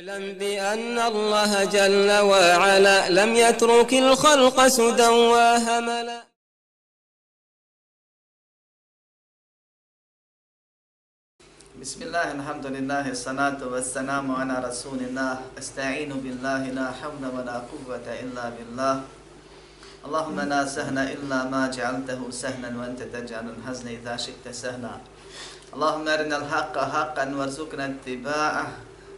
اعلم بأن الله جل وعلا لم يترك الخلق سدى وهملا. بسم الله الحمد لله الصلاة والسلام على رسول الله. أستعين بالله لا حول ولا قوة إلا بالله. اللهم لا سهل إلا ما جعلته سهلا وأنت تجعل الحزن إذا شئت سهلا. اللهم أرنا الحق حقا وارزقنا اتباعه.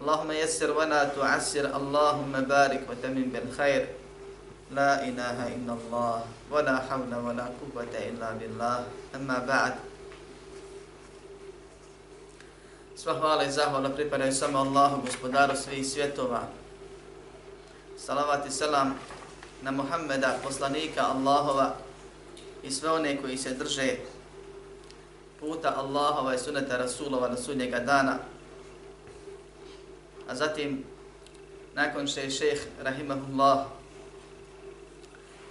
اللهم يسر ولا تعسر اللهم بارك وتمن بالخير لا إله إلا الله ولا حول ولا قوة إلا بالله أما بعد Sva hvala i zahvala pripadaju samo Allahu, gospodaru svih svjetova. Salavat i selam na Muhammeda, poslanika Allahova i sve one koji se drže puta Allahova i suneta Rasulova na sudnjega dana. A zatim, nakon što je šeheh Rahimahullah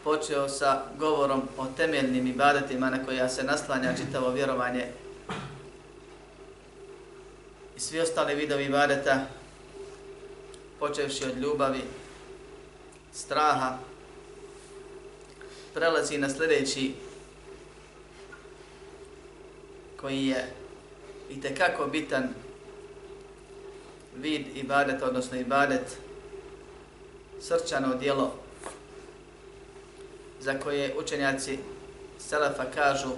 počeo sa govorom o temeljnim ibadetima na koja se naslanja čitavo vjerovanje. I svi ostali vidovi ibadeta, počevši od ljubavi, straha, prelazi na sljedeći koji je i tekako bitan vid ibadeta, odnosno ibadet, srčano dijelo za koje učenjaci Selefa kažu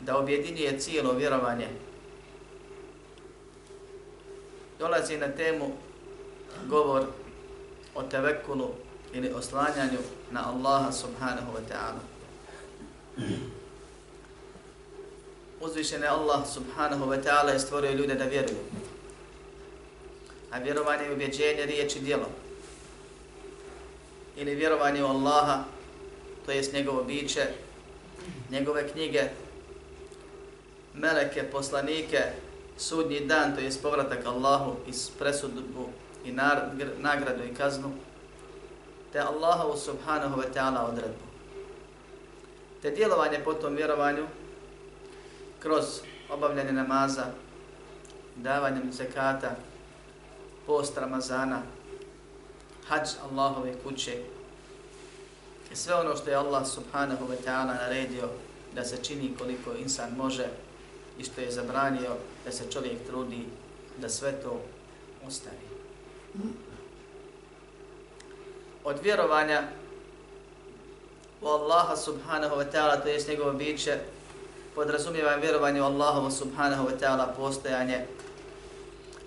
da objedinjuje cijelo vjerovanje. Dolazi na temu govor o tevekulu ili oslanjanju na Allaha subhanahu wa ta'ala. Uzvišen je Allah subhanahu wa ta'ala je stvorio ljude da vjeruju. A vjerovanje je ubjeđenje riječi djelo. Ili vjerovanje u Allaha to jest njegovo biće, njegove knjige, meleke, poslanike, sudnji dan, to jest povratak Allahu iz presudbu i nagradu i kaznu, te Allahu subhanahu wa ta'ala odredbu. Te djelovanje po tom vjerovanju kroz obavljanje namaza, davanjem zekata, post Ramazana, hađ Allahove kuće, sve ono što je Allah subhanahu wa ta'ala naredio da se čini koliko insan može i što je zabranio da se čovjek trudi da sve to ostavi. Od vjerovanja u Allaha subhanahu wa ta'ala, to je njegovo biće, podrazumijeva vjerovanje u Allahovo subhanahu wa ta'ala postojanje,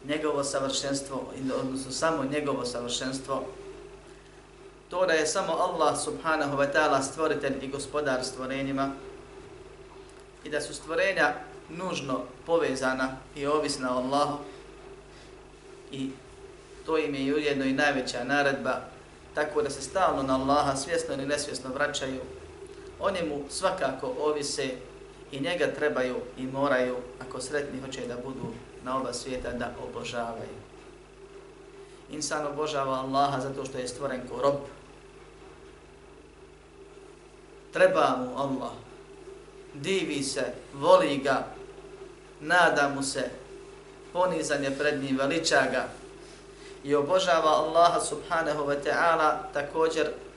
njegovo savršenstvo, odnosno samo njegovo savršenstvo, to da je samo Allah subhanahu wa ta'ala stvoritelj i gospodar stvorenjima i da su stvorenja nužno povezana i ovisna o Allahu i to im je ujedno i najveća naredba tako da se stalno na Allaha svjesno ili nesvjesno vraćaju. Oni mu svakako ovise i njega trebaju i moraju ako sretni hoće da budu na oba svijeta da obožavaju. Insan obožava Allaha zato što je stvoren ko rob, treba mu Allah, divi se, voli ga, nada mu se, ponizanje pred njim, veliča ga. I obožava Allaha subhanahu wa ta'ala također, e,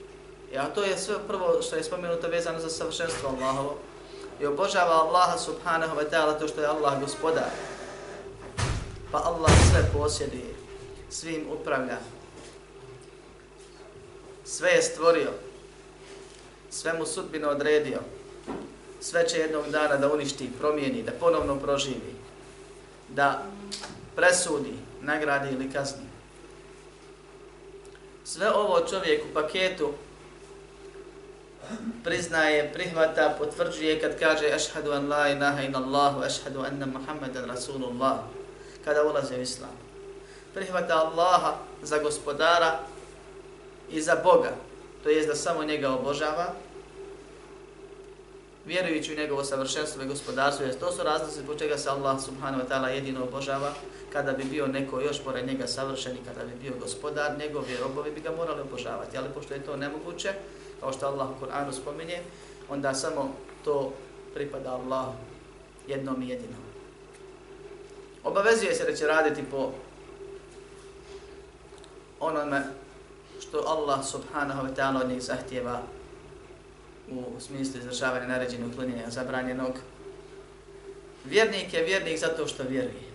Ja, to je sve prvo što je spomenuto vezano za savršenstvo Allahovo, i obožava Allaha subhanahu wa ta'ala to što je Allah gospodar, pa Allah sve posjeduje, svim upravlja, sve je stvorio, sve mu sudbino odredio, sve će jednog dana da uništi, promijeni, da ponovno proživi, da presudi, nagradi ili kazni. Sve ovo čovjek u paketu priznaje, prihvata, potvrđuje kad kaže ašhadu an la ilaha in Allahu, ašhadu anna Muhammadan Rasulullah, kada ulaze u islam. prihvata Allaha za gospodara i za Boga, to jest da samo njega obožava, vjerujući u njegovo savršenstvo i gospodarstvo, jer to su razlozi zbog čega se Allah subhanahu wa ta'ala jedino obožava, kada bi bio neko još pored njega savršen i kada bi bio gospodar, njegovi robovi bi ga morali obožavati, ali pošto je to nemoguće, kao što Allah u Kur'anu spominje, onda samo to pripada Allah jednom i jedinom. Obavezuje se da će raditi po onome što Allah subhanahu wa ta'ala od njih zahtjeva u smislu izražavanja naređenog uklonjenja zabranjenog. Vjernik je vjernik zato što vjeruje.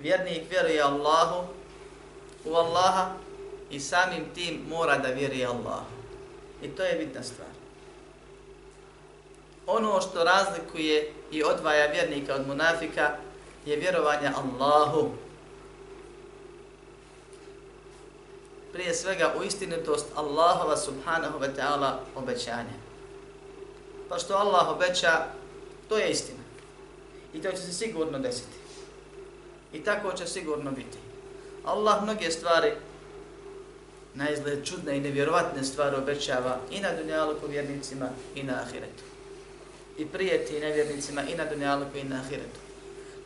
Vjernik vjeruje Allahu, u Allaha i samim tim mora da vjeruje Allahu. I to je bitna stvar. Ono što razlikuje i odvaja vjernika od munafika je vjerovanje Allahu. Prije svega u istinitost Allahova subhanahu wa ta'ala obećanja. Pa što Allah obeća, to je istina. I to će se sigurno desiti. I tako će sigurno biti. Allah mnoge stvari na izgled čudne i nevjerovatne stvari obećava i na dunjaluku vjernicima i na ahiretu. I prijeti nevjernicima i na dunjaluku i na ahiretu.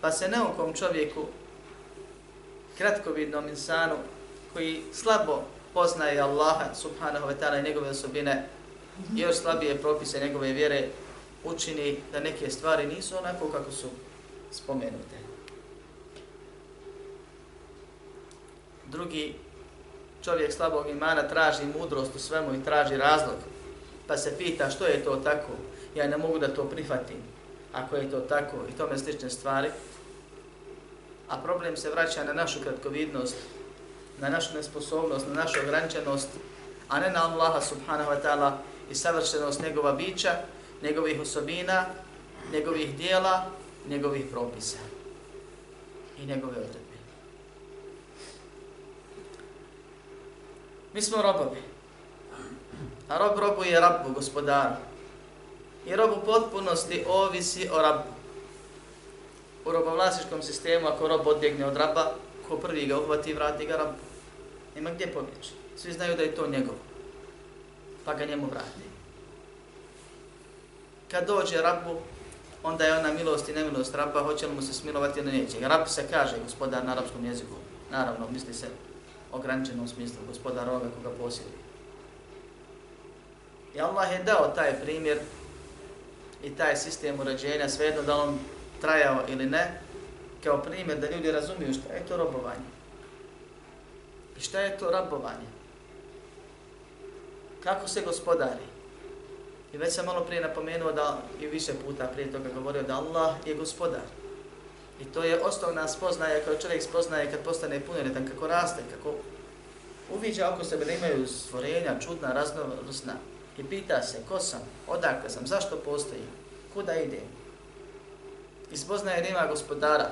Pa se neukom čovjeku, kratkovidnom insanu, koji slabo poznaje Allaha subhanahu wa ta'ala i njegove osobine, još slabije propise njegove vjere, učini da neke stvari nisu onako kako su spomenute. Drugi čovjek slabog imana traži mudrost u svemu i traži razlog, pa se pita što je to tako, ja ne mogu da to prihvatim, ako je to tako i tome slične stvari, a problem se vraća na našu kratkovidnost, na našu nesposobnost, na našu ograničenost, a ne na Allaha subhanahu wa ta'ala i savršenost njegova bića, njegovih osobina, njegovih dijela, njegovih propisa i njegove odredbe. Mi smo robovi. A rob robu je rabu, gospodar. I rob u potpunosti ovisi o rabu. U robovlasičkom sistemu, ako rob odjegne od raba, ko prvi ga uhvati, vrati ga rabu. Nema gdje pobjeći. Svi znaju da je to njegov. Pa ga njemu vrati. Kad dođe rabu, onda je ona milost i nemilost raba, hoće li mu se smilovati ili neće. Rab se kaže, gospodar na arapskom jeziku. Naravno, misli se ograničenom smislu, gospodar onoga koga posjeduje. I Allah je dao taj primjer i taj sistem urađenja, svejedno da on trajao ili ne, kao primjer da ljudi razumiju šta je to robovanje. I šta je to rabovanje? Kako se gospodari? I već sam malo prije napomenuo da i više puta prije toga govorio da Allah je gospodar. I to je osnovna spoznaja koju čovjek spoznaje kad postane punoljetan, kako raste, kako uviđa oko sebe da imaju stvorenja čudna, raznovrsna. I pita se ko sam, odakle sam, zašto postoji, kuda idem. I spoznaje da ima gospodara.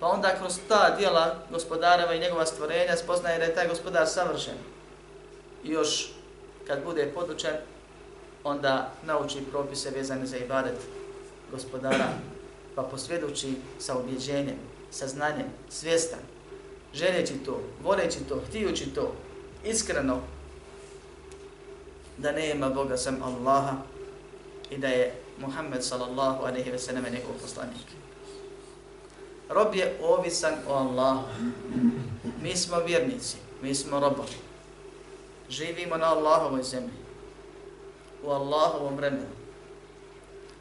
Pa onda kroz ta dijela gospodareva i njegova stvorenja spoznaje da je taj gospodar savršen. I još kad bude podučen, onda nauči propise vezane za ibadet gospodara pa posvjedući sa objeđenjem, sa znanjem, svjestan, želeći to, voleći to, htijući to, iskreno, da nema Boga sam Allaha i da je Muhammed sallallahu alaihi ve sallam njegov poslanik. Rob je ovisan o Allahu. Mi smo vjernici, mi smo robovi. Živimo na Allahovoj zemlji, u Allahovom vremenu,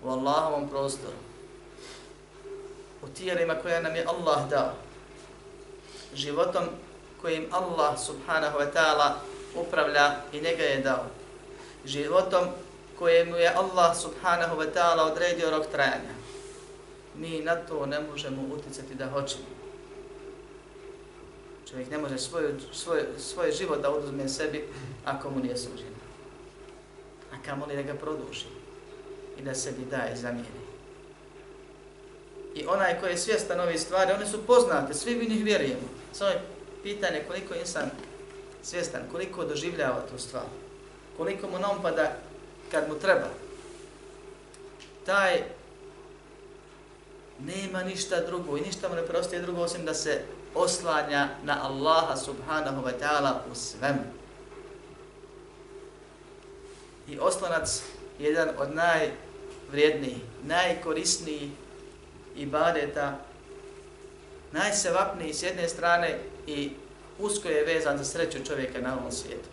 u Allahovom prostoru u tijelima koje nam je Allah dao, životom kojim Allah subhanahu wa ta'ala upravlja i njega je dao, životom kojemu je Allah subhanahu wa ta'ala odredio rok trajanja. Mi na to ne možemo uticati da hoćemo. Čovjek ne može svoj, svoj, svoj život da oduzme sebi ako mu nije suđeno. A kamo li da ga produži i da sebi daje zamijeni i onaj koji je svjestan ove stvari, one su poznate, svi mi njih vjerujemo. Samo je pitanje koliko insan svjestan, koliko doživljava tu stvar, koliko mu naumpada kad mu treba. Taj nema ništa drugo i ništa mu ne preostaje drugo osim da se oslanja na Allaha subhanahu wa ta'ala u svemu. I oslonac je jedan od najvrijednijih, najkorisnijih ibadeta, najsevapniji s jedne strane i usko je vezan za sreću čovjeka na ovom svijetu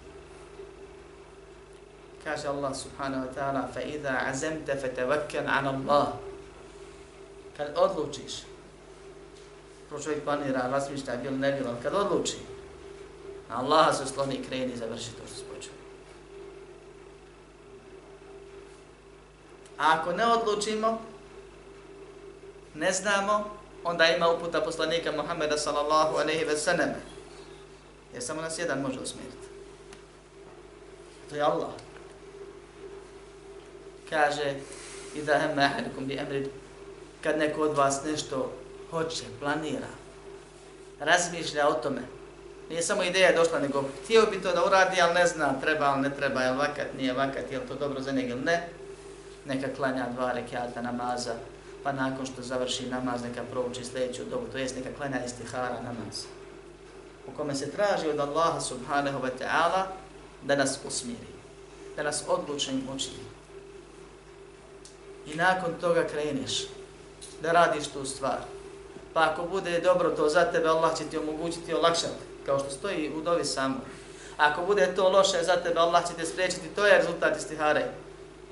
Kaže Allah subhanahu wa ta'ala فَإِذَا عَزَمْتَ فَتَوَكَّنْ عَنَ اللَّهِ Kad odlučiš, to čovjek planira, razmišlja, bil ne bil, kad odluči, na Allaha se sloni i kreni i završi to što se počeo. A ako ne odlučimo, ne znamo, onda ima uputa poslanika Muhammeda sallallahu aleyhi ve sallam. Jer samo nas jedan može usmjeriti. To je Allah. Kaže, i da hem ahadukum bi emrid, kad neko od vas nešto hoće, planira, razmišlja o tome, nije samo ideja došla, nego htio bi to da uradi, ali ne zna, treba, ali ne treba, je vakat, nije vakat, je to dobro za njega ili ne, neka klanja dva rekiata namaza, pa nakon što završi namaz neka prouči sljedeću dobu, to jest neka klanja istihara namaz. U kome se traži od Allaha subhanahu wa ta'ala da nas usmiri, da nas odlučnim učini. I nakon toga kreneš da radiš tu stvar. Pa ako bude dobro to za tebe, Allah će ti omogućiti olakšati, kao što stoji u dovi samo. Ako bude to loše za tebe, Allah će te spriječiti, to je rezultat istihare.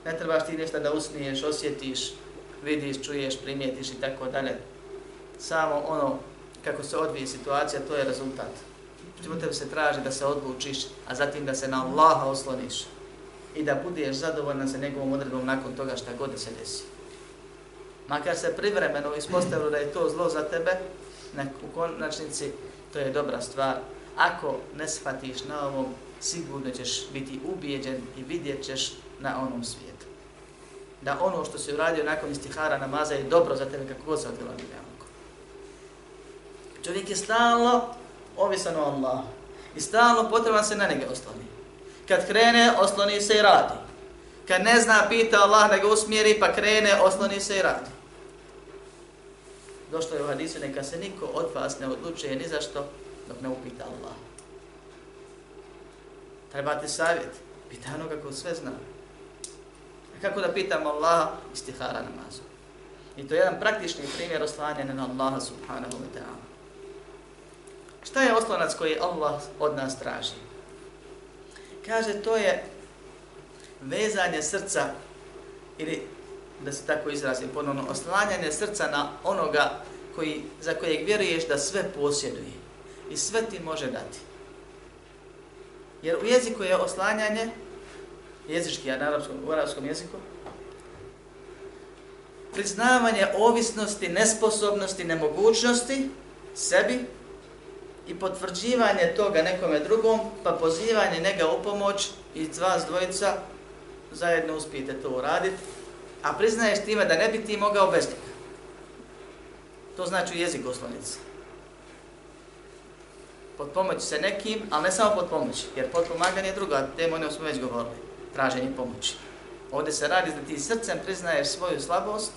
Ne trebaš ti ništa da usniješ, osjetiš, vidiš, čuješ, primijetiš i tako dalje. Samo ono kako se odvije situacija, to je rezultat. Čemu tebe se traži da se odlučiš, a zatim da se na Allaha osloniš i da budeš zadovoljna sa njegovom odredbom nakon toga šta god se desi. Makar se privremeno ispostavilo da je to zlo za tebe, u konačnici to je dobra stvar. Ako ne shvatiš na ovom, sigurno ćeš biti ubijeđen i vidjet ćeš na onom svijetu da ono što se uradio nakon istihara namaza je dobro za tebe kako god se odvila dunjalku. Čovjek je stalno ovisan o Allah i stalno potreban se na njega osloni. Kad krene, osloni se i radi. Kad ne zna, pita Allah da ga usmjeri, pa krene, osloni se i radi. Došlo je u hadisu, neka se niko od vas ne odlučuje ni zašto dok ne upita Allah. Trebate savjet, pita onoga ko sve zna kako da pitamo Allaha istihara namazu. I to je jedan praktični primjer oslanjanja na Allaha subhanahu wa ta'ala. Šta je oslonac koji Allah od nas traži? Kaže, to je vezanje srca ili da se tako izrazim ponovno, oslanjanje srca na onoga koji, za kojeg vjeruješ da sve posjeduje i sve ti može dati. Jer u jeziku je oslanjanje jezički, a na arabskom, u arabskom jeziku, priznavanje ovisnosti, nesposobnosti, nemogućnosti sebi i potvrđivanje toga nekome drugom, pa pozivanje njega u pomoć i vas dvojica zajedno uspijete to uraditi, a priznaješ time da ne bi ti mogao bez njega. To znači jezik oslonice. Pod pomoć se nekim, ali ne samo pod pomoć, jer pod pomaganje je druga tema, o njoj smo već govorili traženje pomoći. Ovdje se radi da ti srcem priznaješ svoju slabost,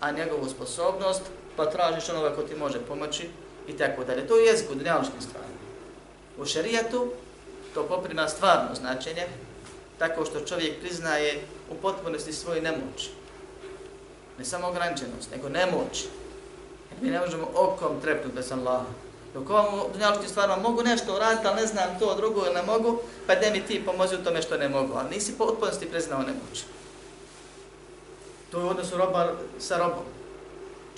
a njegovu sposobnost, pa tražiš onoga ko ti može pomoći i tako dalje. To je jezik u dunjaločkim stvarima. U šarijatu to poprima stvarno značenje, tako što čovjek priznaje u potpunosti svoju nemoć. Ne samo ograničenost, nego nemoć. Mi ne možemo okom trepnuti bez Allaha. Dok ovom dunjaločkim stvarima mogu nešto uraditi, ali ne znam to drugo ili ne mogu, pa da mi ti pomozi u tome što ne mogu. Ali nisi po priznao nemoć. To je u odnosu roba sa robom.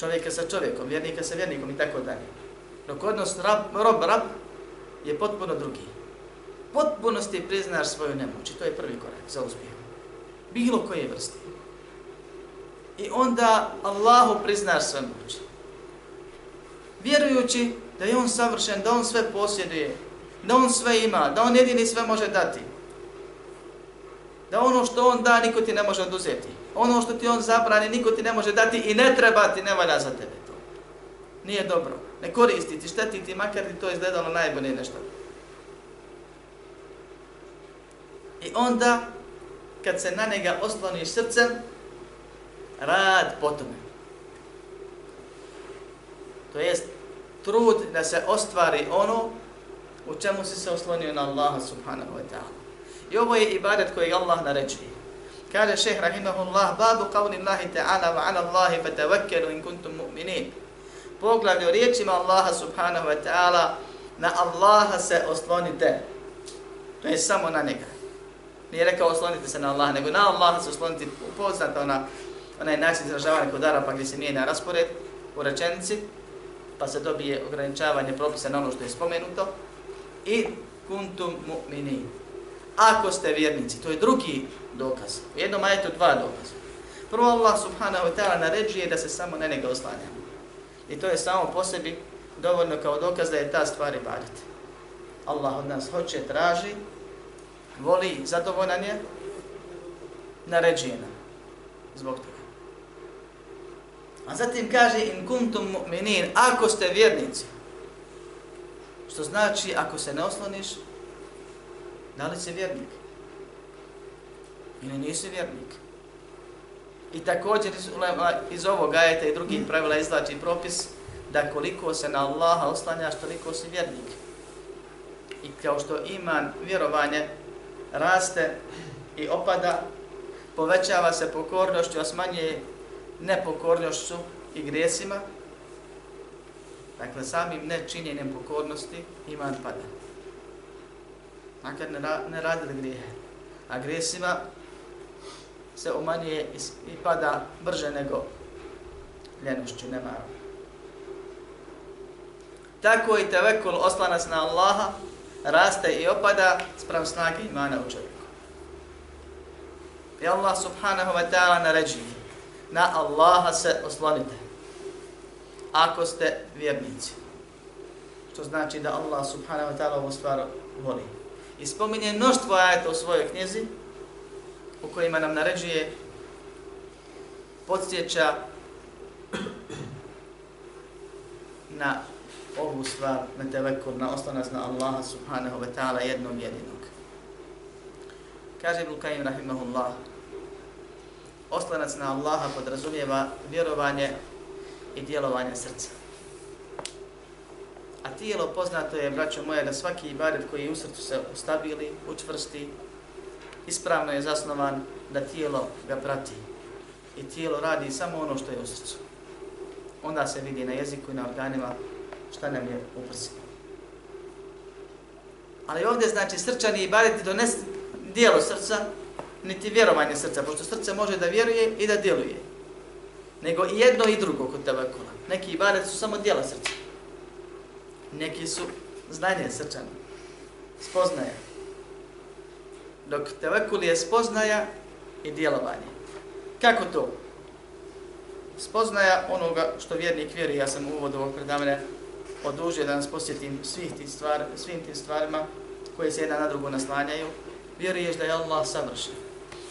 Čovjeka sa čovjekom, vjernika sa vjernikom i tako dalje. Dok odnos rab, rob, rab je potpuno drugi. Potpunosti priznaš svoju nemoć i to je prvi korak za uspjeh. Bilo koje vrste. I onda Allahu priznaš sve moći. Vjerujući da je on savršen, da on sve posjeduje, da on sve ima, da on jedini sve može dati. Da ono što on da, niko ti ne može oduzeti. Ono što ti on zabrani, niko ti ne može dati i ne treba ti, ne valja za tebe to. Nije dobro. Ne koristiti, štetiti, makar ti to izgledalo najbolje nešto. I onda, kad se na njega osloniš srcem, rad po tome. To jest, trud da se ostvari ono u čemu si se oslonio na Allaha subhanahu wa ta'ala. I ovo je ibadet koji Allah naređuje. Kaže šehr rahimahullah, babu qavni Allahi ta'ala wa ala Allahi fatavakkalu in kuntum mu'minin. Poglavlje o riječima Allaha subhanahu wa ta'ala, na Allaha se oslonite. To je samo na njega. Nije rekao oslonite se na Allaha, nego na Allaha se oslonite. Poznata ona, onaj način izražavanja kod Arapa gdje se mijenja raspored u rečenici, pa se dobije ograničavanje propisa na ono što je spomenuto. I kuntum mu'minin. Ako ste vjernici, to je drugi dokaz. U jednom ajetu dva dokaza. Prvo Allah subhanahu wa ta'ala naređuje da se samo na njega oslanjamo. I to je samo po sebi dovoljno kao dokaz da je ta stvar ibadet. Allah od nas hoće, traži, voli, zadovoljan je, naređuje nam. Zbog toga. A zatim kaže in kuntum mu'minin, ako ste vjernici, što znači ako se ne osloniš, da li si vjernik? Ili nisi vjernik? I također iz, iz ovog ajeta i drugih pravila izlači propis da koliko se na Allaha oslanjaš, toliko si vjernik. I kao što iman vjerovanje raste i opada, povećava se pokornošću, a smanje nepokornošću i grijesima, dakle samim nečinjenjem pokornosti iman pada. Makar ne, ra ne radili grijehe. A grijesima se umanjuje i pada brže nego ljenošću, nemarom. Tako i tevekul oslanac na Allaha raste i opada sprem snage imana u čovjeku. I Allah subhanahu wa ta'ala naređi na Allaha se oslonite ako ste vjernici. Što znači da Allah subhanahu wa ta'ala ovu stvar voli. I spominje mnoštvo ajeta u svojoj knjizi u kojima nam naređuje podsjeća na ovu stvar, na tevekur, na oslonac na Allaha subhanahu wa ta'ala jednog jedinog. Kaže Ibn Kajim rahimahullah, oslonac na Allaha podrazumijeva vjerovanje i djelovanje srca. A tijelo poznato je, braćo moje, da svaki ibadet koji je u srcu se ustabili, učvrsti, ispravno je zasnovan da tijelo ga prati. I tijelo radi samo ono što je u srcu. Onda se vidi na jeziku i na organima šta nam je u prsi. Ali ovdje znači srčani ibadet dones dijelo srca, niti vjerovanje srca, pošto srce može da vjeruje i da djeluje. Nego i jedno i drugo kod tebekula. Neki ibadet su samo dijela srca. Neki su znanje srčano. Spoznaje. Dok tevekul je spoznaja i djelovanje. Kako to? Spoznaja onoga što vjernik vjeri, ja sam u uvodu ovog predavanja odužio da nas posjetim svih tih stvari, svim tim stvarima koje se jedna na drugu naslanjaju, vjeruješ da je Allah savršen,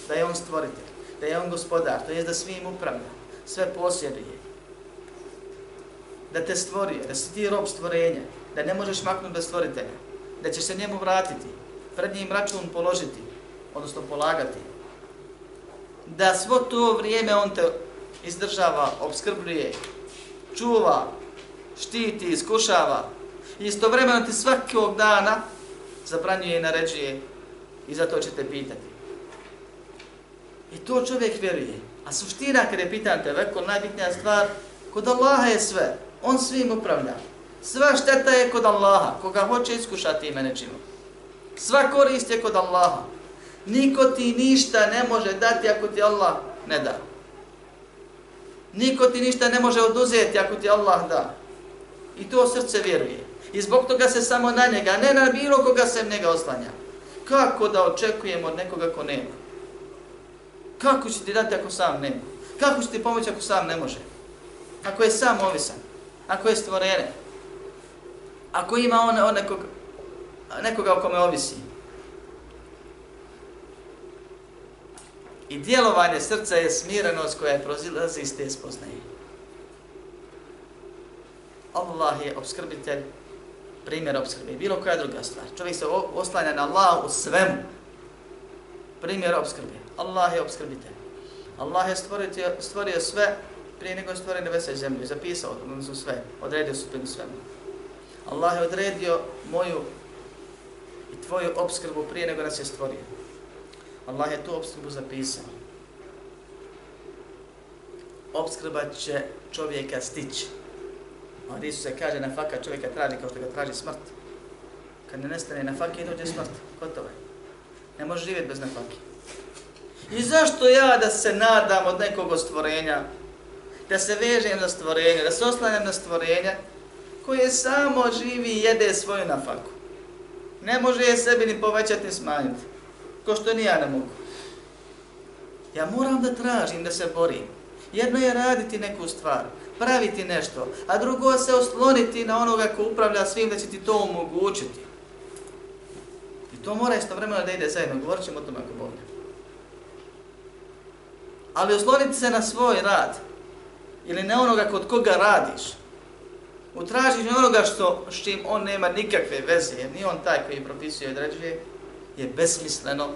da je On stvoritelj, da je On gospodar, to je da svim upravlja, sve posjeduje, da te stvorio, da si ti rob stvorenja, da ne možeš maknuti bez stvoritelja, da ćeš se njemu vratiti, pred njim račun položiti, odnosno polagati, da svo to vrijeme on te izdržava, obskrbljuje, čuva, štiti, iskušava. I istovremeno ti svakog dana zabranjuje i naređuje i zato će te pitati. I to čovjek vjeruje. A suština kada je pitan te veko, najbitnija stvar, kod Allaha je sve. On svim upravlja. Sva šteta je kod Allaha, koga hoće iskušati ime nečimo. Sva korist je kod Allaha. Niko ti ništa ne može dati ako ti Allah ne da. Niko ti ništa ne može oduzeti ako ti Allah da. I to srce vjeruje. I zbog toga se samo na njega, ne na bilo koga se njega oslanja. Kako da očekujemo od nekoga ko nema? Kako će ti dati ako sam nema? Kako će ti pomoći ako sam ne može? Ako je sam ovisan? Ako je stvorene? Ako ima on, on nekog, nekoga o kome ovisi? I djelovanje srca je smirenost koja je prozilazi iz te spoznaje. Allah je obskrbitelj, primjer obskrbe. Bilo koja druga stvar. Čovjek se oslanja na Allah u svemu. Primjer obskrbe. Allah je obskrbitelj. Allah je stvorio, stvorio sve prije nego je stvorio nebesa i zemlju. Zapisao su sve. Odredio su prije svemu. Allah je odredio moju i tvoju obskrbu prije nego nas je stvorio. Allah je tu obskrbu zapisao. Obskrba će čovjeka stići. A Isus se kaže na faka čovjeka traži kao što ga traži smrt. Kad ne nestane na faki, dođe smrt. Gotovo je. Ne može živjeti bez nafake. I zašto ja da se nadam od nekog stvorenja, da se vežem na stvorenje, da se oslanjam na stvorenje, koje samo živi i jede svoju nafaku. Ne može je sebi ni povećati ni smanjiti. Ko što ni ja ne mogu. Ja moram da tražim, da se borim. Jedno je raditi neku stvar, praviti nešto, a drugo se osloniti na onoga ko upravlja svim da će ti to omogućiti. I to mora istovremeno da ide zajedno, govorit ćemo o tome ako Bog Ali osloniti se na svoj rad ili na onoga kod koga radiš, u traženju onoga što, s čim on nema nikakve veze, jer nije on taj koji propisuje i određuje, je besmisleno,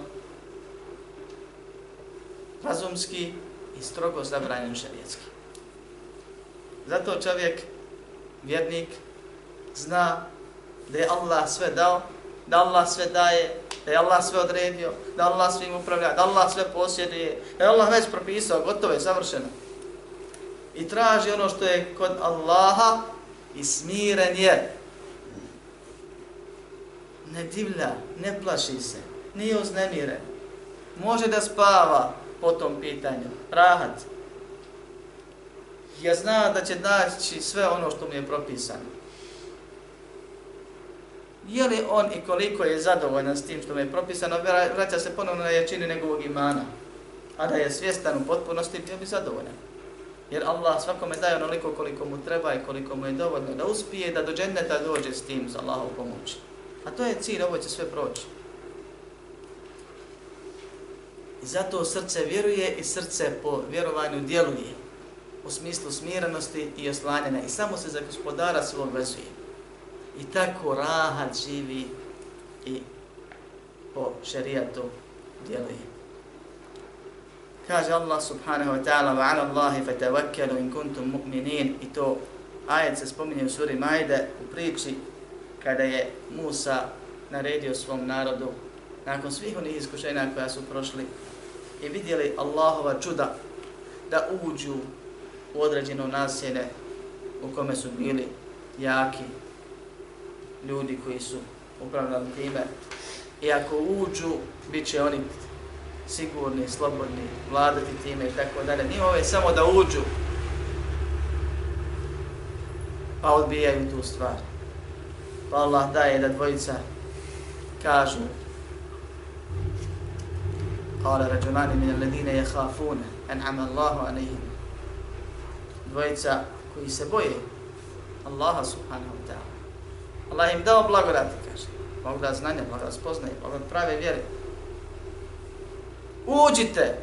razumski i strogo zabranjen šarijetski. Zato čovjek, vjernik, zna da je Allah sve dao, da Allah sve daje, da je Allah sve odredio, da Allah svim upravlja, da Allah sve posjeduje, da je Allah već propisao, gotovo je, savršeno. I traži ono što je kod Allaha i smiren je. Ne divlja, ne plaši se, nije uznemiren. Može da spava po tom pitanju, rahat. Ja zna da će daći sve ono što mi je propisano. Je li on i koliko je zadovoljan s tim što mu je propisano, vraća se ponovno na jačini njegovog imana. A da je svjestan u potpunosti, bio bi zadovoljan. Jer Allah svakome daje onoliko koliko mu treba i koliko mu je dovoljno da uspije da do dženneta dođe s tim za Allahov pomoći. A to je cilj, ovo će sve proći. I zato srce vjeruje i srce po vjerovanju djeluje u smislu smirenosti i oslanjanja i samo se za gospodara svog vezuje. I tako rahat živi i po šerijatu djeluje. Kaže Allah subhanahu wa ta'ala wa ala Allahi fatawakkalu in kuntum mu'minin i to ajet se spominje u suri Majde u priči kada je Musa naredio svom narodu nakon svih onih iskušenja koja su prošli i vidjeli Allahova čuda da uđu u određeno nasjene u kome su bili jaki ljudi koji su upravljali time i ako uđu bit će oni sigurni, slobodni, vladati time i tako dalje. Nije ove samo da uđu, pa odbijaju tu stvar. Pa Allah daje da dvojica kažu Kale rađulani min alledine je hafune, en'ama Allahu anihim. Dvojica koji se boje Allaha subhanahu wa ta'ala. Allah im dao blagodati, kaže. Blagodat znanja, blagodat spoznaje, blagodat prave vjere uđite.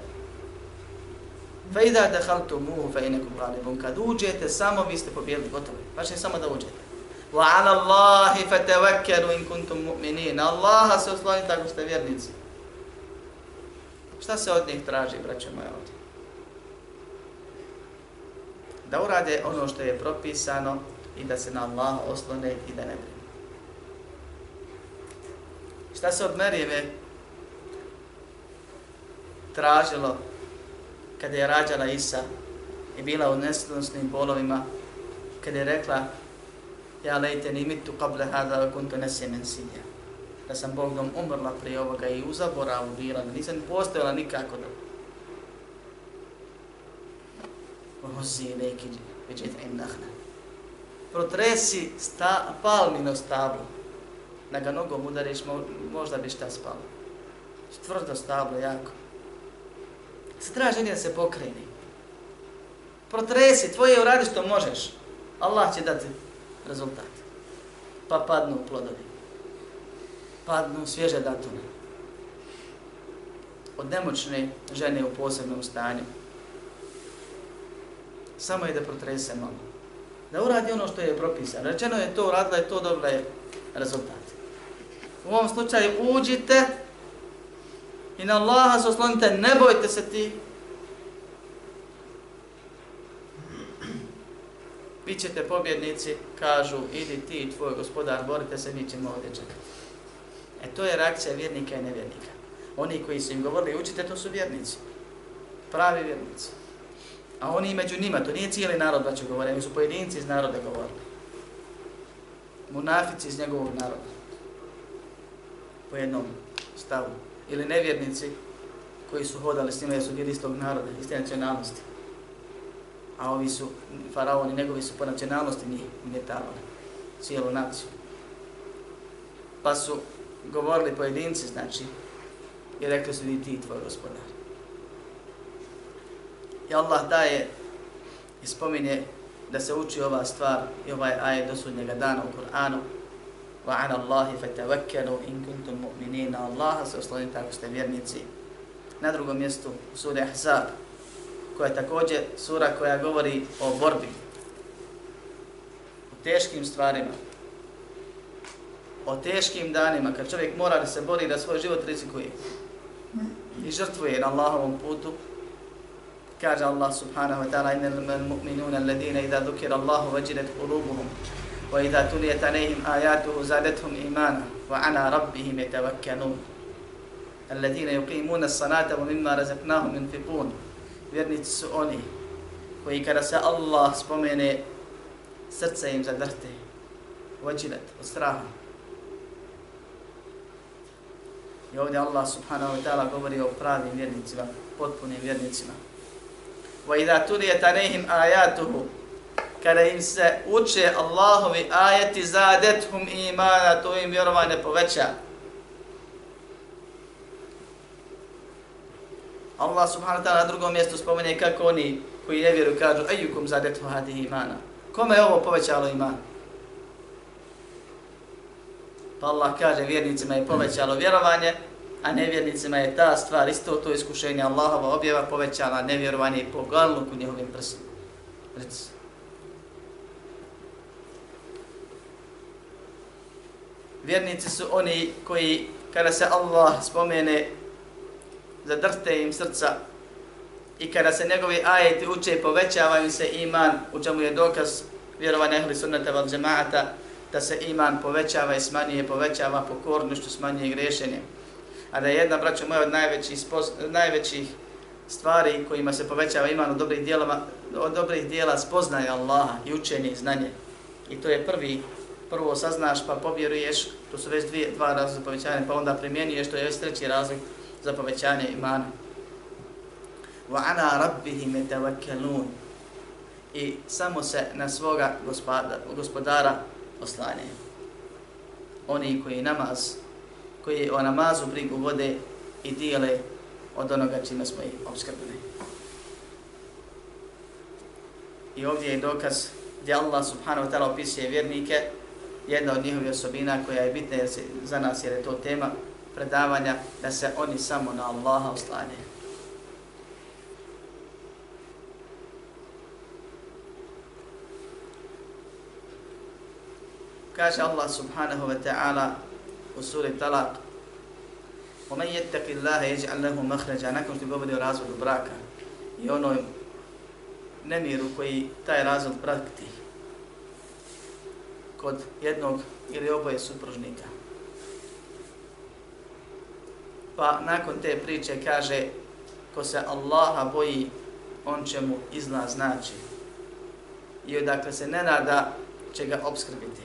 Fa idha dakhaltumuhu fa inakum ghalibun. Kad uđete, samo vi ste pobjedili, gotovo. Baš je samo da uđete. Wa ala Allahi fatawakkalu in kuntum mu'minin. Allaha se oslonite ako ste vjernici. Šta se od njih traži, braćo moje ovdje? Da urade ono što je propisano i da se na Allaha oslone i da ne brinu. Šta se od Merijeve tražilo kada je rađala Isa i bila u nesnosnim bolovima, kada je rekla ja lejte ni mitu kable hada kuntu nesjemen sinja. Da sam Bogom umrla prije ovoga i u zaboravu bila, nisam postojala nikako da Ozi neki veđet in nahna. Protresi sta, palmino stablo. Na ga nogom udariš, možda bi šta spalo. Tvrdo stablo, jako se da se pokreni. Protresi, tvoje uradi što možeš. Allah će dati rezultat. Pa padnu plodovi. Padnu svježe datune. Od nemoćne žene u posebnom stanju. Samo je da protrese malo. Da uradi ono što je propisano. Rečeno je to, uradila je to, dobila je rezultat. U ovom slučaju uđite i na Allaha se oslonite, ne bojte se ti. Bit ćete pobjednici, kažu, idi ti i tvoj gospodar, borite se, mi ćemo ovdje čekati. E to je reakcija vjernika i nevjernika. Oni koji su im govorili, učite, to su vjernici. Pravi vjernici. A oni među njima, to nije cijeli narod da će oni su pojedinci iz naroda govorili. Munafici iz njegovog naroda. Po jednom stavu. Ili nevjernici koji su hodali s njima jer su bili iz tog naroda, iz te nacionalnosti. A ovi su, faraoni, njegovi su po nacionalnosti njih umetavali. Cijelu naciju. Pa su govorili pojedinci, znači, i rekli su i ti tvoj gospodar. I Allah daje i spominje da se uči ova stvar i ovaj ajet do sudnjega dana u Kur'anu wa ala Allahi fatawakkalu in kuntum mu'minin Allaha se oslonite ako ste vjernici na drugom mjestu u suri Ahzab koja je također sura koja govori o borbi o teškim stvarima o teškim danima kad čovjek mora da se bori da svoj život rizikuje i žrtvuje na Allahovom putu kaže Allah subhanahu wa ta'ala innal mu'minuna alladhina idha dhukira Allah wajilat qulubuhum wa idha tuliyat alayhim ayatuhu zadatuhum imana wa ala rabbihim yatawakkalun. Alladhina yuqimuna as-salata wa mimma razaqnahum yunfiqun vjernici su oni koji kada se Allah spomene srce im zadrte wajilat od straha I ovdje Allah subhanahu wa ta'ala govori o pravim vjernicima, potpunim vjernicima. وَإِذَا تُلِيَتَ عَلَيْهِمْ آيَاتُهُ Kada im se uče Allahovi ajeti zadethum imana, to im vjerovanje poveća. Allah subhanahu wa ta'ala na drugom mjestu spomene kako oni koji ne vjeruju kažu ajukum zadetu hadi imana. Kome je ovo povećalo iman? Pa Allah kaže vjernicima je povećalo vjerovanje, a nevjernicima je ta stvar, isto to iskušenje Allahova objava povećala nevjerovanje i pogalnuku njihovim prsima. Reci. Vjernici su oni koji, kada se Allah spomene, zadrste im srca i kada se njegovi ajeti uče, povećava im se iman, u čemu je dokaz vjerovanja ehli sunnata val džemaata, da se iman povećava i smanjuje, povećava pokornošću, smanjuje grešenje a da je jedna, braćo moja, od najvećih, spoz, najvećih stvari kojima se povećava iman od dobrih, dijelama, od dobrih dijela spoznaje Allaha i učenje i znanje. I to je prvi, prvo saznaš pa povjeruješ, to su već dvije, dva razloga povećanja, povećanje, pa onda primjenjuješ, to je već treći razlog za povećanje imana. Wa ala rabbihim tawakkalun. I samo se na svoga gospodara, gospodara oslanjaju. Oni koji namaz koji o namazu brigu vode i dijele od onoga čime smo ih obskrbili. I ovdje je dokaz gdje Allah subhanahu wa ta'ala opisuje vjernike, jedna od njihovih osobina koja je bitna za nas jer je to tema predavanja, da se oni samo na Allaha oslanjaju. Kaže Allah subhanahu wa ta'ala u suri Talak وَمَنْ يَتَّقِ اللَّهَ يَجْعَلْ لَهُ مَخْرَجَا nakon što govori o razvodu braka i onoj nemiru koji taj razvod prati kod jednog ili oboje supružnika. Pa nakon te priče kaže ko se Allaha boji, on će mu izlaz znači. I odakle se ne nada će ga obskrbiti.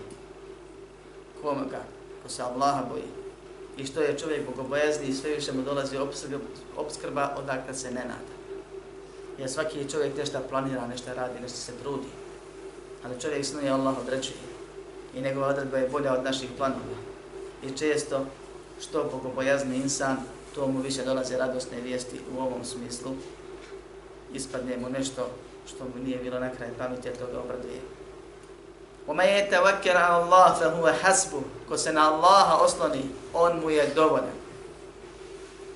Kome ga? ko se Allaha boji i što je čovjek bogobojazni i sve više mu dolazi obskrba odakle se ne nada. Jer svaki čovjek nešto planira, nešto radi, nešto se trudi. Ali čovjek snuje Allah određuje i njegova odredba je bolja od naših planova. I često što bogobojazni insan, to mu više dolaze radosne vijesti u ovom smislu. Ispadne mu nešto što mu nije bilo na kraj pameti, a to ga obraduje. وَمَا يَتَوَكَّرَ عَلَى اللَّهِ فَهُوَ حَسْبُ Ko se na Allaha osloni, on mu je dovoljan.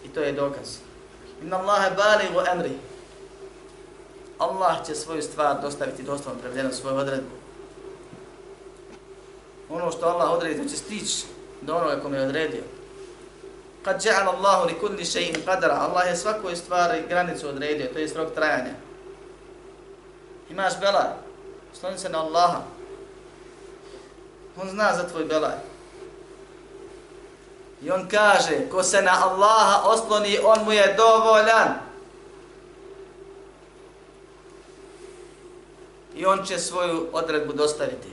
I to je dokaz. Inna Allahe baligu emri. Allah će svoju stvar dostaviti doslovno prevedeno svoju odredbu. Ono što Allah odredi, to će stići do onoga kome je odredio. Kad ja'ala Allahu li kulli shay'in qadra. Allah je svakoj stvari granicu odredio, to je rok trajanja. Imaš belaj, Osloni se na Allaha. On zna za tvoj belaj. I on kaže, ko se na Allaha osloni, on mu je dovoljan. I on će svoju odredbu dostaviti.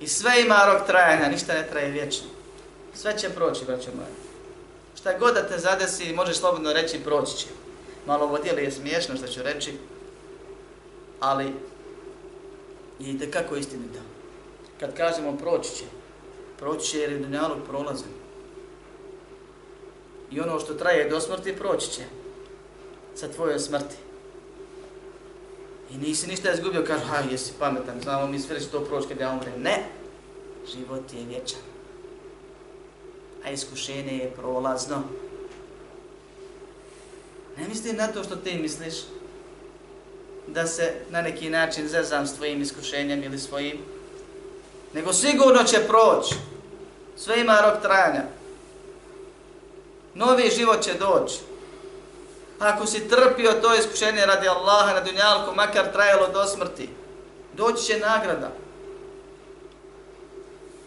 I sve ima rok trajanja, ništa ne traje vječno. Sve će proći, braćo moje. Šta god da te zadesi, možeš slobodno reći, proći će. Malo vodijeli je smiješno što ću reći, ali je kako istinito. Kad kažemo proći će, proći će jer je dunjalog prolazan. I ono što traje do smrti, proći će sa tvojoj smrti. I nisi ništa izgubio, kažu, ha, jesi pametan, znamo mi sve to proći kada ja umrem. Ne, život je vječan. A iskušenje je prolazno. Ne mislim na to što ti misliš, da se na neki način zezam s tvojim iskušenjem ili svojim, nego sigurno će proći. Sve ima rok trajanja. Novi život će doći. Pa ako si trpio to iskušenje radi Allaha na dunjalku, makar trajalo do smrti, doći će nagrada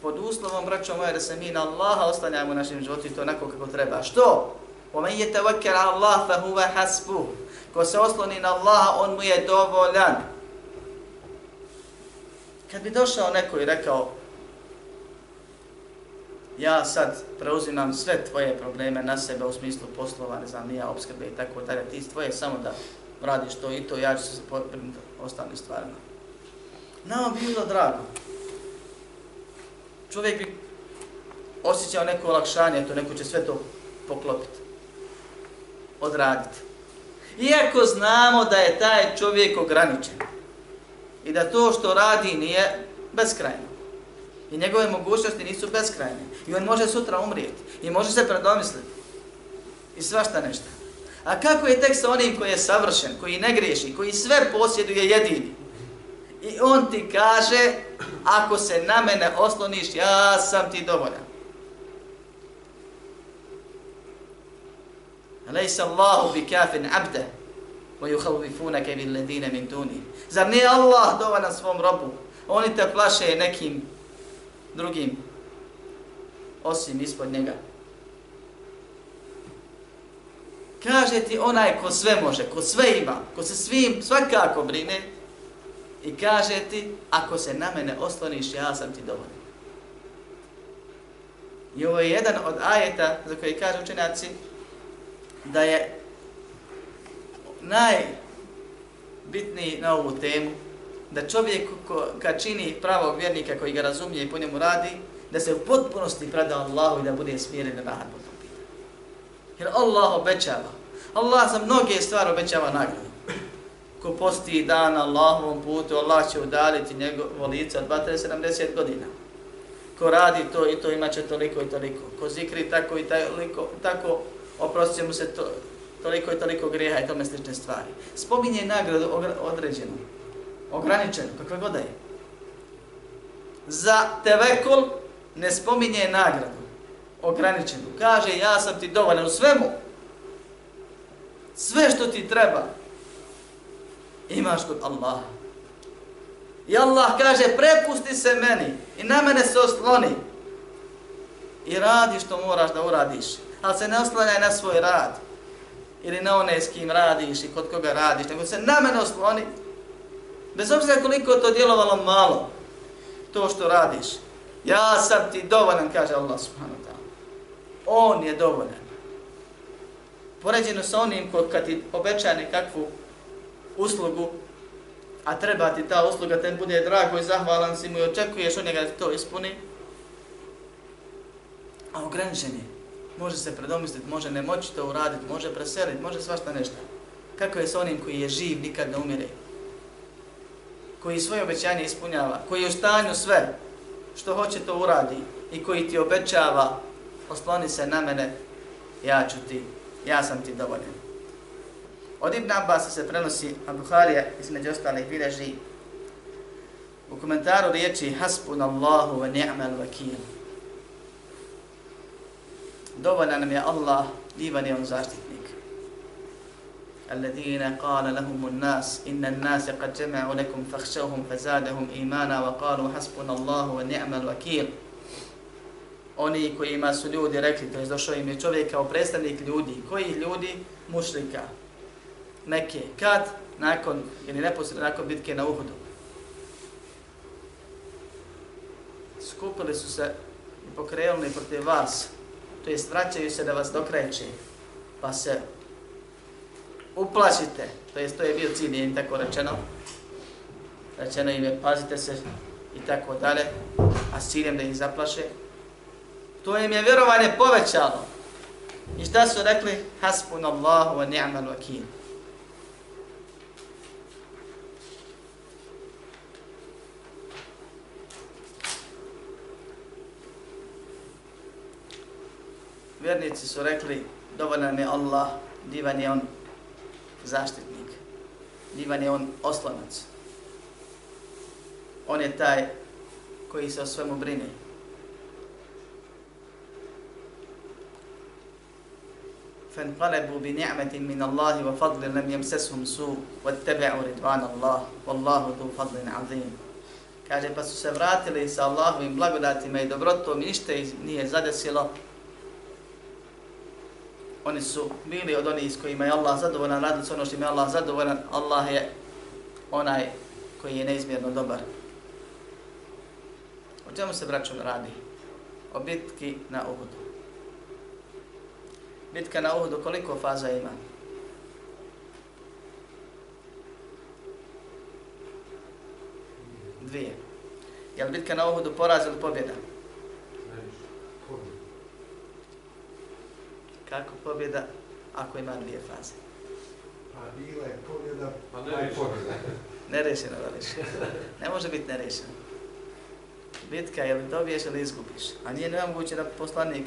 Pod uslovom, braćo moje, da se mi na Allaha ostanjamo u našem životu i to onako kako treba. Što? وَمَنْ يَتَوَكَّرَ اللَّهَ فَهُوَ حَسْبُهُ Ko se osloni na Allaha, on mu je dovoljan. Kad bi došao neko i rekao, ja sad preuzimam sve tvoje probleme na sebe u smislu poslova, ne znam, nija obskrbe i tako dalje, ti tvoje samo da radiš to i to, ja ću se potrebiti ostalim stvarima. Nama bi bilo drago. Čovjek bi osjećao neko olakšanje, to neko će sve to poklopiti, odraditi. Iako znamo da je taj čovjek ograničen i da to što radi nije beskrajno. I njegove mogućnosti nisu beskrajne. I on može sutra umrijeti. I može se predomisliti. I svašta nešto. A kako je tek sa onim koji je savršen, koji ne griješi, koji sve posjeduje jedini? I on ti kaže, ako se na mene osloniš, ja sam ti dovoljan. Alaysa Allahu bi kafin abde, wa yukhawifunaka bil ladina min duni. Zar nije Allah dovoljan svom robu? Oni te plaše nekim drugim osim ispod njega. Kaže ti onaj ko sve može, ko sve ima, ko se svim svakako brine i kaže ti ako se na mene osloniš, ja sam ti dovoljno. I ovo je jedan od ajeta za koji kaže učenjaci da je najbitniji na ovu temu da čovjek ko, kad čini pravog vjernika koji ga razumije i po njemu radi, da se u potpunosti preda Allahu i da bude smiren na rahat po tom pitanju. Jer Allah obećava. Allah za mnoge stvari obećava nagradu. Ko posti dan Allahovom putu, Allah će udaliti njegovo lice od 270 godina. Ko radi to i to imaće toliko i toliko. Ko zikri tako i toliko, tako oprostit mu se to, toliko i toliko grijeha i tome slične stvari. Spominje nagradu određenu ograničenu, kakva god je. Za tevekul ne spominje nagradu, ograničenu. Kaže, ja sam ti dovoljan u svemu. Sve što ti treba, imaš kod Allaha. I Allah kaže, prepusti se meni i na mene se osloni. I radi što moraš da uradiš. Ali se ne oslanjaj na svoj rad. Ili na one s kim radiš i kod koga radiš. Nego se na mene osloni Bez obzira koliko to djelovalo malo, to što radiš. Ja sam ti dovoljan, kaže Allah subhanahu wa ta'ala. On je dovoljan. Poređeno sa onim ko kad ti obeća nekakvu uslugu, a treba ti ta usluga, ten bude drago i zahvalan si mu i očekuješ od njega da to ispuni, a ograničen je. Može se predomisliti, može ne moći to uraditi, može preseliti, može svašta nešto. Kako je sa onim koji je živ, nikad ne umire, koji svoje obećanje ispunjava, koji je u stanju sve što hoće to uradi i koji ti obećava, osloni se na mene, ja ću ti, ja sam ti dovoljen. Od Ibn Abbas se prenosi, a Bukharija između ostalih bileži, u komentaru riječi Hasbunallahu wa ni'mal vakil. Dovoljan nam je Allah, divan je on zaštitnik. الذين قال لهم الناس إن الناس قد جمعوا لكم فاخشوهم imana wa وقالوا hasbunallahu الله ni'mal الوكيل Oni kojima su ljudi rekli, to je došao im je čovjek kao predstavnik ljudi. Koji ljudi? Mušlika. Mekke. Kad? Nakon, ili neposredno nakon bitke na Uhudu. Skupili su se i pokrenuli protiv vas. To jest, vraćaju se da vas dokreće. Pa se uplašite. To jest, to je bio cilj, im tako rečeno. Rečeno im je, pazite se i tako dalje. A s ciljem da ih zaplaše to im je vjerovanje povećalo. I šta su rekli? Hasbun Allahu wa ni'mal wakil. Vjernici su rekli, dovoljan je Allah, divan je on zaštitnik, divan je on oslonac. On je taj koji se o svemu brine. فانقلبوا بنعمة من الله وفضل لم يمسسهم سوء واتبعوا رضوان الله والله ذو فضل عظيم Kaže, pa su se vratili sa Allahovim blagodatima i dobrotom i ništa nije zadesilo. Oni su bili od onih s kojima je Allah zadovoljan, radili su ono što im je Allah zadovoljan. Allah je onaj koji je neizmjerno dobar. O čemu se braćom radi? O bitki na Uhudu bitka na Uhudu koliko faza ima? Dvije. Je li bitka na Uhudu poraz ili pobjeda? Kako pobjeda ako ima dvije faze? Pa bila je pobjeda, pa ne je pobjeda. Nerešeno, veliš. Ne može biti nerešeno. Bitka je li dobiješ ili izgubiš. A nije nemoguće da poslanik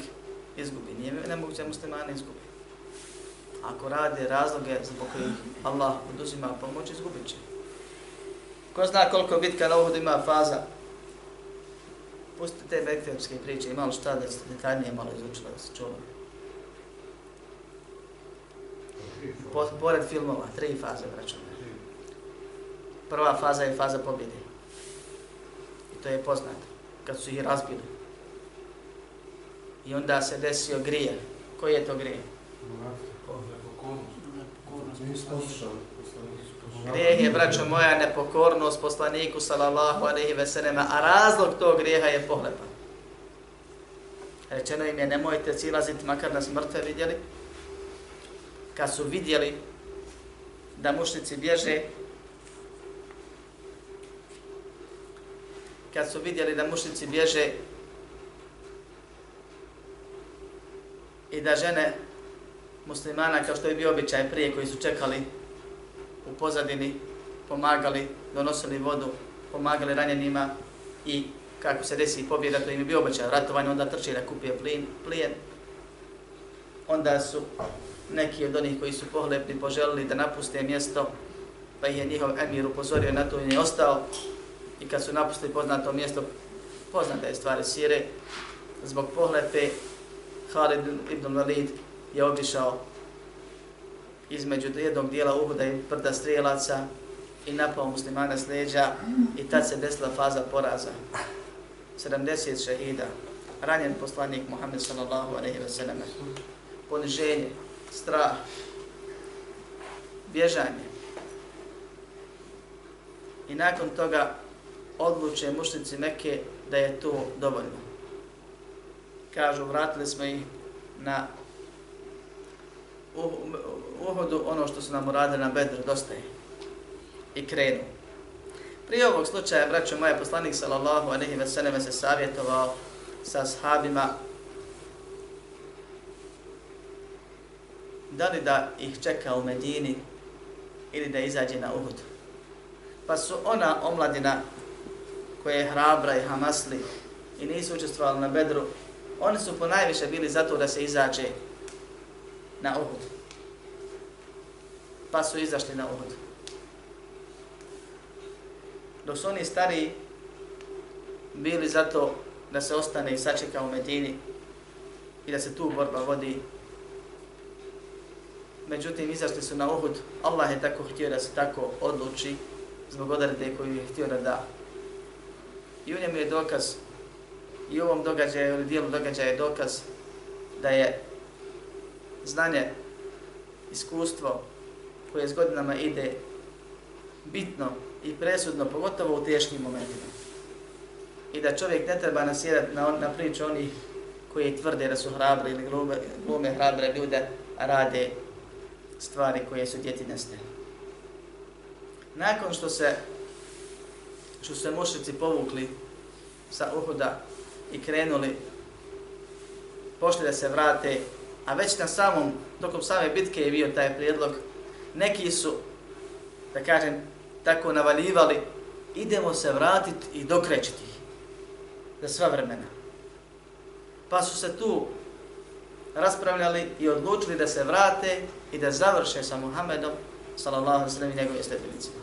izgubi. Nije nemoguće da muslimani izgubi. Ako rade razloge zbog kojih Allah oduzima pomoć, izgubit će. Ko zna koliko bitka na Uhudu ima faza? Pustite te bekterske priče, imalo šta da se detaljnije malo izučilo da se čulo. Po, pored filmova, tri faze vraćamo. Prva faza je faza pobjede. I to je poznato. Kad su ih razbili. I onda se desio grije. Koji je to grije? Grijeh je, braćo moja, nepokornost poslaniku, sallallahu alaihi ve sellema, a razlog tog grijeha je pohlepa. Rečeno im je, nemojte silaziti makar nas mrtve vidjeli. Kad su vidjeli da mušnici bježe, kad su vidjeli da mušnici bježe, i da žene muslimana, kao što je bio običaj prije, koji su čekali u pozadini, pomagali, donosili vodu, pomagali ranjenima i kako se desi pobjeda, to im je bio običaj ratovanje, onda trči da kupije plin, plijen. Onda su neki od onih koji su pohlepni poželili da napuste mjesto, pa je njihov emir upozorio na to i je ostao. I kad su napustili poznato mjesto, poznata je stvari sire, zbog pohlepe Khalid ibn Walid je obišao između jednog dijela Uhuda i prda strijelaca i napao muslimana s leđa i tad se desila faza poraza. 70 šehida, ranjen poslanik Muhammed sallallahu alaihi wa sallam, poniženje, strah, bježanje. I nakon toga odluče mušnici Mekke da je to dovoljno kažu, vratili smo ih na uhodu ono što su nam uradili na bedru, dosta je. I krenu. Prije ovog slučaja, braćo moje, poslanik sallallahu alaihi ve selleme se savjetovao sa sahabima da li da ih čeka u Medini ili da izađe na Uhud. Pa su ona omladina koja je hrabra i hamasli i nisu učestvovali na bedru, Oni su po najviše bili zato da se izađe na Uhud. Pa su izašli na Uhud. Dok su oni stari bili zato da se ostane i sačeka u Medini i da se tu borba vodi međutim izašli su na Uhud, Allah je tako htio da se tako odluči zbog odrede koju je htio da da. I u njemu je dokaz, i u ovom događaju ili dijelu događaja je dokaz da je znanje, iskustvo koje s godinama ide bitno i presudno, pogotovo u teškim momentima. I da čovjek ne treba nasjedati na, na priču onih koji tvrde da su hrabri ili glume, glume hrabre ljude, a rade stvari koje su djeti neste. Nakon što se što se mušici povukli sa Uhuda i krenuli pošli da se vrate, a već na samom, tokom same bitke je bio taj prijedlog, neki su, da kažem, tako navaljivali, idemo se vratiti i dokrećiti ih za sva vremena. Pa su se tu raspravljali i odlučili da se vrate i da završe sa Muhammedom, sallallahu alejhi ve sellem i njegovim stepenicima.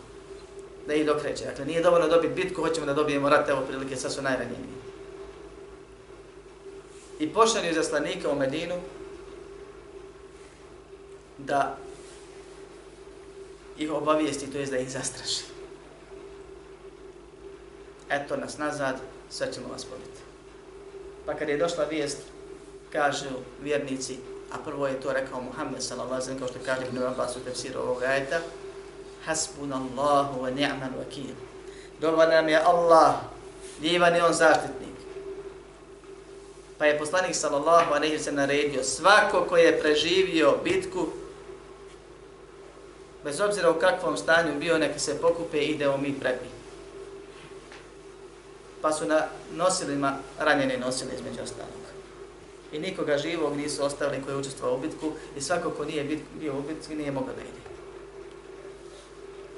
Da ih dokreće. Dakle, nije dovoljno dobiti bitku, hoćemo da dobijemo rat, evo prilike, sad su najranjeniji. I pošalju zaslanika u Medinu da ih obavijesti, to je da ih zastraši. Eto nas nazad, sve ćemo vas pobiti. Pa kad je došla vijest, kažu vjernici, a prvo je to rekao Muhammed sallallahu alejhi kao što kaže Ibn Abbas u tefsiru ovog ajeta, hasbunallahu wa ni'mal vakil. Dobar nam je Allah, divan je on zaštitnik. Pa je poslanik sallallahu alejhi ve naredio svako ko je preživio bitku bez obzira u kakvom stanju bio, neka se pokupe i idemo mi prebi. Pa su na nosilima ranjeni nosili između ostalog. I nikoga živog nisu ostavili koji je učestvovao u bitku i svako ko nije bit, bio u bitku nije mogao da ide.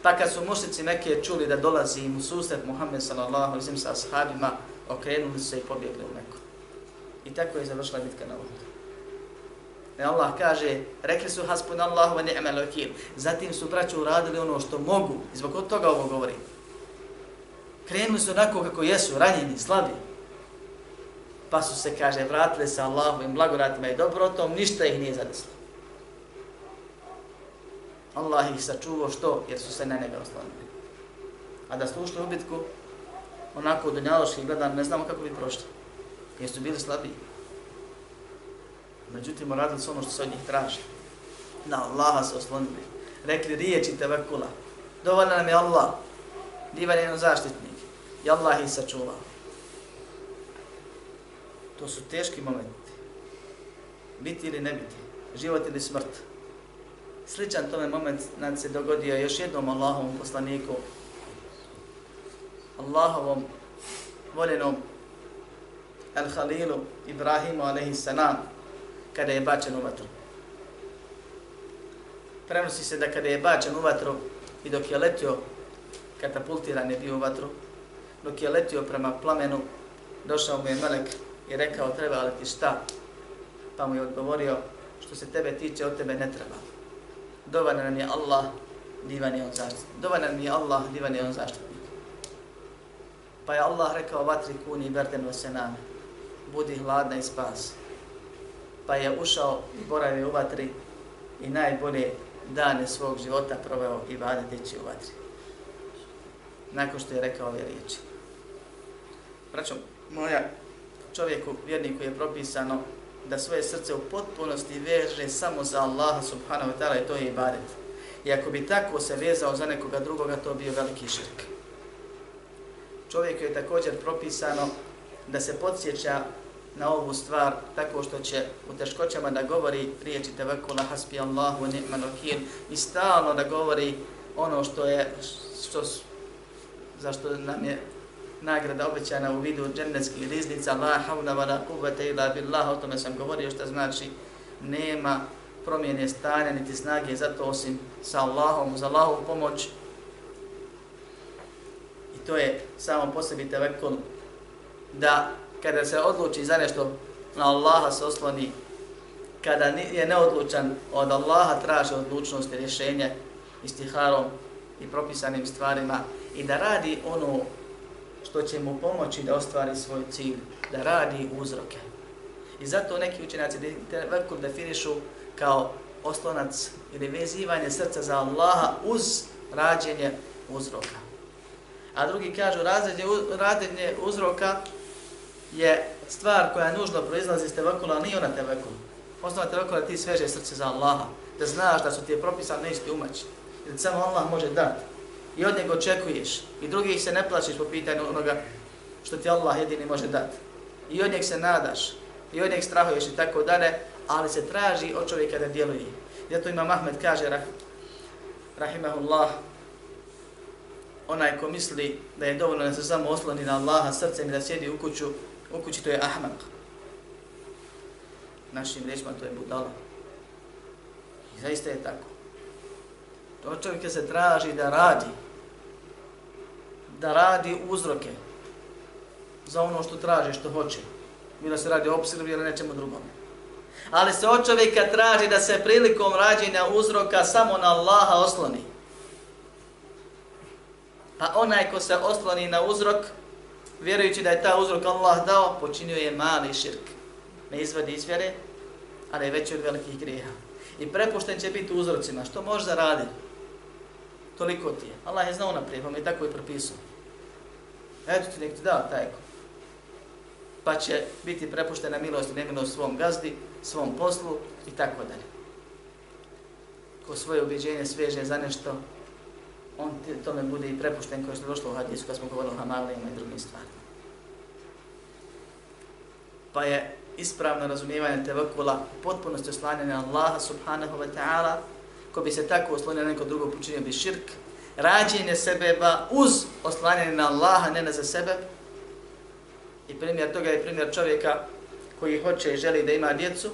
Pa kad su mušnici neke čuli da dolazi im u susret Muhammed sallallahu alaihi sa ashabima, okrenuli se i pobjegli u Meku. I tako je završila bitka na Uhudu. Ne Allah kaže, rekli su hasbunallahu wa ni'mal wakeel. Zatim su braću uradili ono što mogu. I zbog toga ovo govori. Krenuli su onako kako jesu, ranjeni, slabi. Pa su se, kaže, vratili sa Allahovim blagodatima i dobrotom, ništa ih nije zadeslo. Allah ih sačuvao što? Jer su se na njega oslonili. A da su ušli u bitku, onako dunjaloški gledan, ne znamo kako bi prošli. Jer su bili slabiji. Međutim, radili su ono što se od njih traži. Na Allaha se oslonili. Rekli riječi tevekula. Dovoljno nam je Allah. Divan je zaštitnik. I Allah ih sačuvao. To su teški momenti. Biti ili ne biti. Život ili smrt. Sličan tome moment nad se dogodio još jednom Allahovom poslaniku. Allahovom voljenom Al-Khalilu Ibrahimu a.s. kada je bačen u vatru. Prenosi se da kada je bačen u vatru i dok je letio, katapultiran je bio u vatru, dok je letio prema plamenu, došao mu je melek i rekao treba li ti šta? Pa mu je odgovorio što se tebe tiče, od tebe ne treba. Dovan nam je Allah, divan je on zaštitnik. Dovan nam je Allah, divan je on zaštitnik. Pa je Allah rekao vatri kuni berden vasename, budi hladna i spas pa je ušao i boravio u vatri i najbolje dane svog života proveo i vadeći u vatri. Nakon što je rekao ove riječi. Braćo, moja čovjeku, vjerniku je propisano da svoje srce u potpunosti veže samo za Allaha subhanahu wa ta'ala i to je ibadet. I ako bi tako se vezao za nekoga drugoga, to bio veliki širk. Čovjeku je također propisano da se podsjeća na ovu stvar tako što će u teškoćama da govori riječi tevekula hasbi Allahu wa ni'mal wakil i stalno da govori ono što je što zašto nam je nagrada obećana u vidu džennetskih riznica la havla wa la kuvvete ila billah o tome sam govorio što znači nema promjene stanja niti snage zato osim sa Allahom za Allahovu pomoć. I to je samo po sebi tevekul da kada se odluči za nešto na Allaha se osloni, kada je neodlučan od Allaha traži odlučnost i rješenje istiharom i propisanim stvarima i da radi ono što će mu pomoći da ostvari svoj cilj, da radi uzroke. I zato neki učenjaci veliko definišu kao oslonac ili vezivanje srca za Allaha uz rađenje uzroka. A drugi kažu rađenje, rađenje uzroka je stvar koja nužno proizlazi iz tevekula, nije ona tevakul. Osnova tevakula ti sveže srce za Allaha, da znaš da su ti je propisan nećete umaći. I samo Allah može dati. I od njega očekuješ. I drugih se ne plaćiš po pitanju onoga što ti Allah jedini može dati. I od njeg se nadaš. I od njeg strahuješ i tako dalje. Ali se traži od čovjeka da djeluje. Zato ima Mahmed kaže, rah, rahimahullah, onaj ko misli da je dovoljno da se samo osloni na Allaha srcem i da sjedi u kuću, u kući to je ahmak. Našim rečima to je budala. I zaista je tako. To čovjek se traži da radi. Da radi uzroke za ono što traži, što hoće. Bilo se radi o obsirvi ili nečemu drugom. Ali se od čovjeka traži da se prilikom rađenja uzroka samo na Allaha osloni. Pa onaj ko se osloni na uzrok, vjerujući da je ta uzrok Allah dao, počinio je mali širk. Ne izvadi iz vjere, ali je veći od velikih grijeha. I prepušten će biti uzrocima. Što može zaraditi? Toliko ti je. Allah je znao naprijed, pa mi je tako i propisao. Eto ti nek ti dao taj ko. Pa će biti prepušten na milost i nemilost svom gazdi, svom poslu i tako dalje. Ko svoje ubiđenje sveže za nešto, on tome bude i prepušten koji što došlo u hadisu kad smo govorili o hamalijama i drugim stvarima. Pa je ispravno razumijevanje tevakula potpunosti oslanjanja Allaha subhanahu wa ta'ala, ko bi se tako oslonio na neko drugo počinio bi širk, rađenje sebeba uz oslanjanje na Allaha, ne na za sebe. I primjer toga je primjer čovjeka koji hoće i želi da ima djecu,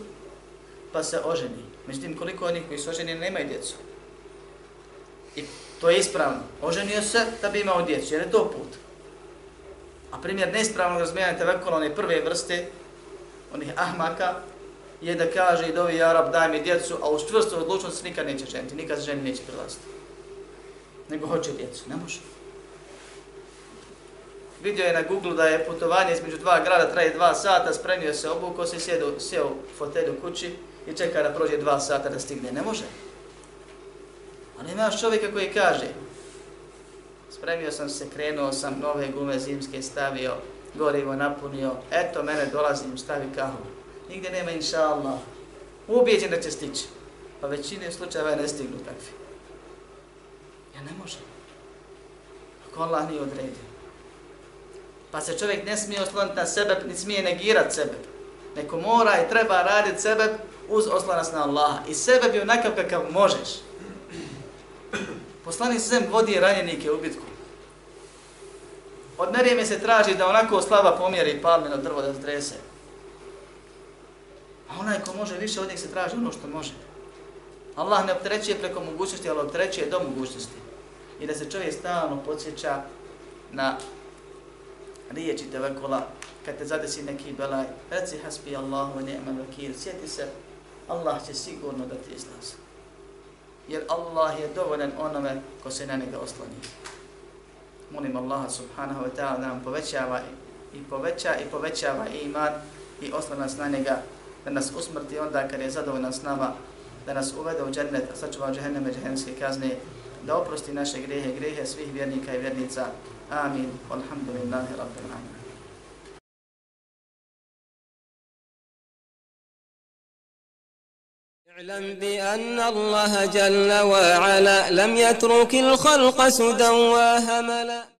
pa se oženi. Međutim, koliko onih koji su oženi nemaju djecu? I To je ispravno. Oženio se da bi imao djecu, jer je to put. A primjer neispravnog razmijanja tevekula, one prve vrste, onih ahmaka, je da kaže i dovi Arab daj mi djecu, a u čvrstu odlučnost nikad neće ženiti, nikad se ženi neće prilaziti. Nego hoće djecu, ne može. Vidio je na Google da je putovanje između dva grada traje dva sata, spremio se obuko se, sjedu, sjeo u fotelju kući i čeka da prođe dva sata da stigne. Ne može. Ali imaš čovjeka koji kaže, spremio sam se, krenuo sam, nove gume zimske stavio, gorivo napunio, eto mene dolazim, stavi kahu. Nigdje nema inša Allah. Ubijeđen da će stići. Pa većine slučajeva ne stignu takvi. Ja ne može. Ako Allah nije odredio. Pa se čovjek ne smije osloniti na sebe, ni smije negirati sebe. Neko mora i treba raditi sebe uz oslanac na Allaha. I sebe bi onakav kakav možeš. Poslani zem vodi ranjenike u bitku. Od Merijeme se traži da onako slava pomjeri palmino drvo da zdrese. A onaj ko može više od njih se traži ono što može. Allah ne optrećuje preko mogućnosti, ali optrećuje do mogućnosti. I da se čovjek stalno podsjeća na riječi tevekula, kad te zadesi neki belaj, reci hasbi Allahu wa ni'mal vakil, sjeti se, Allah će sigurno da ti izlazi jer Allah je dovoljan onome ko se na njega osloni. Molim Allaha subhanahu wa ta'ala da nam povećava i poveća i povećava iman i oslon nas na njega, da nas usmrti onda kad je zadovoljan s nama, da nas uvede u džennet, a sačuva džehenneme džehennemske kazne, da oprosti naše grehe, grehe svih vjernika i vjernica. Amin. Alhamdulillahi rabbil alamin. اعلم بأن الله جل وعلا لم يترك الخلق سدى وهملا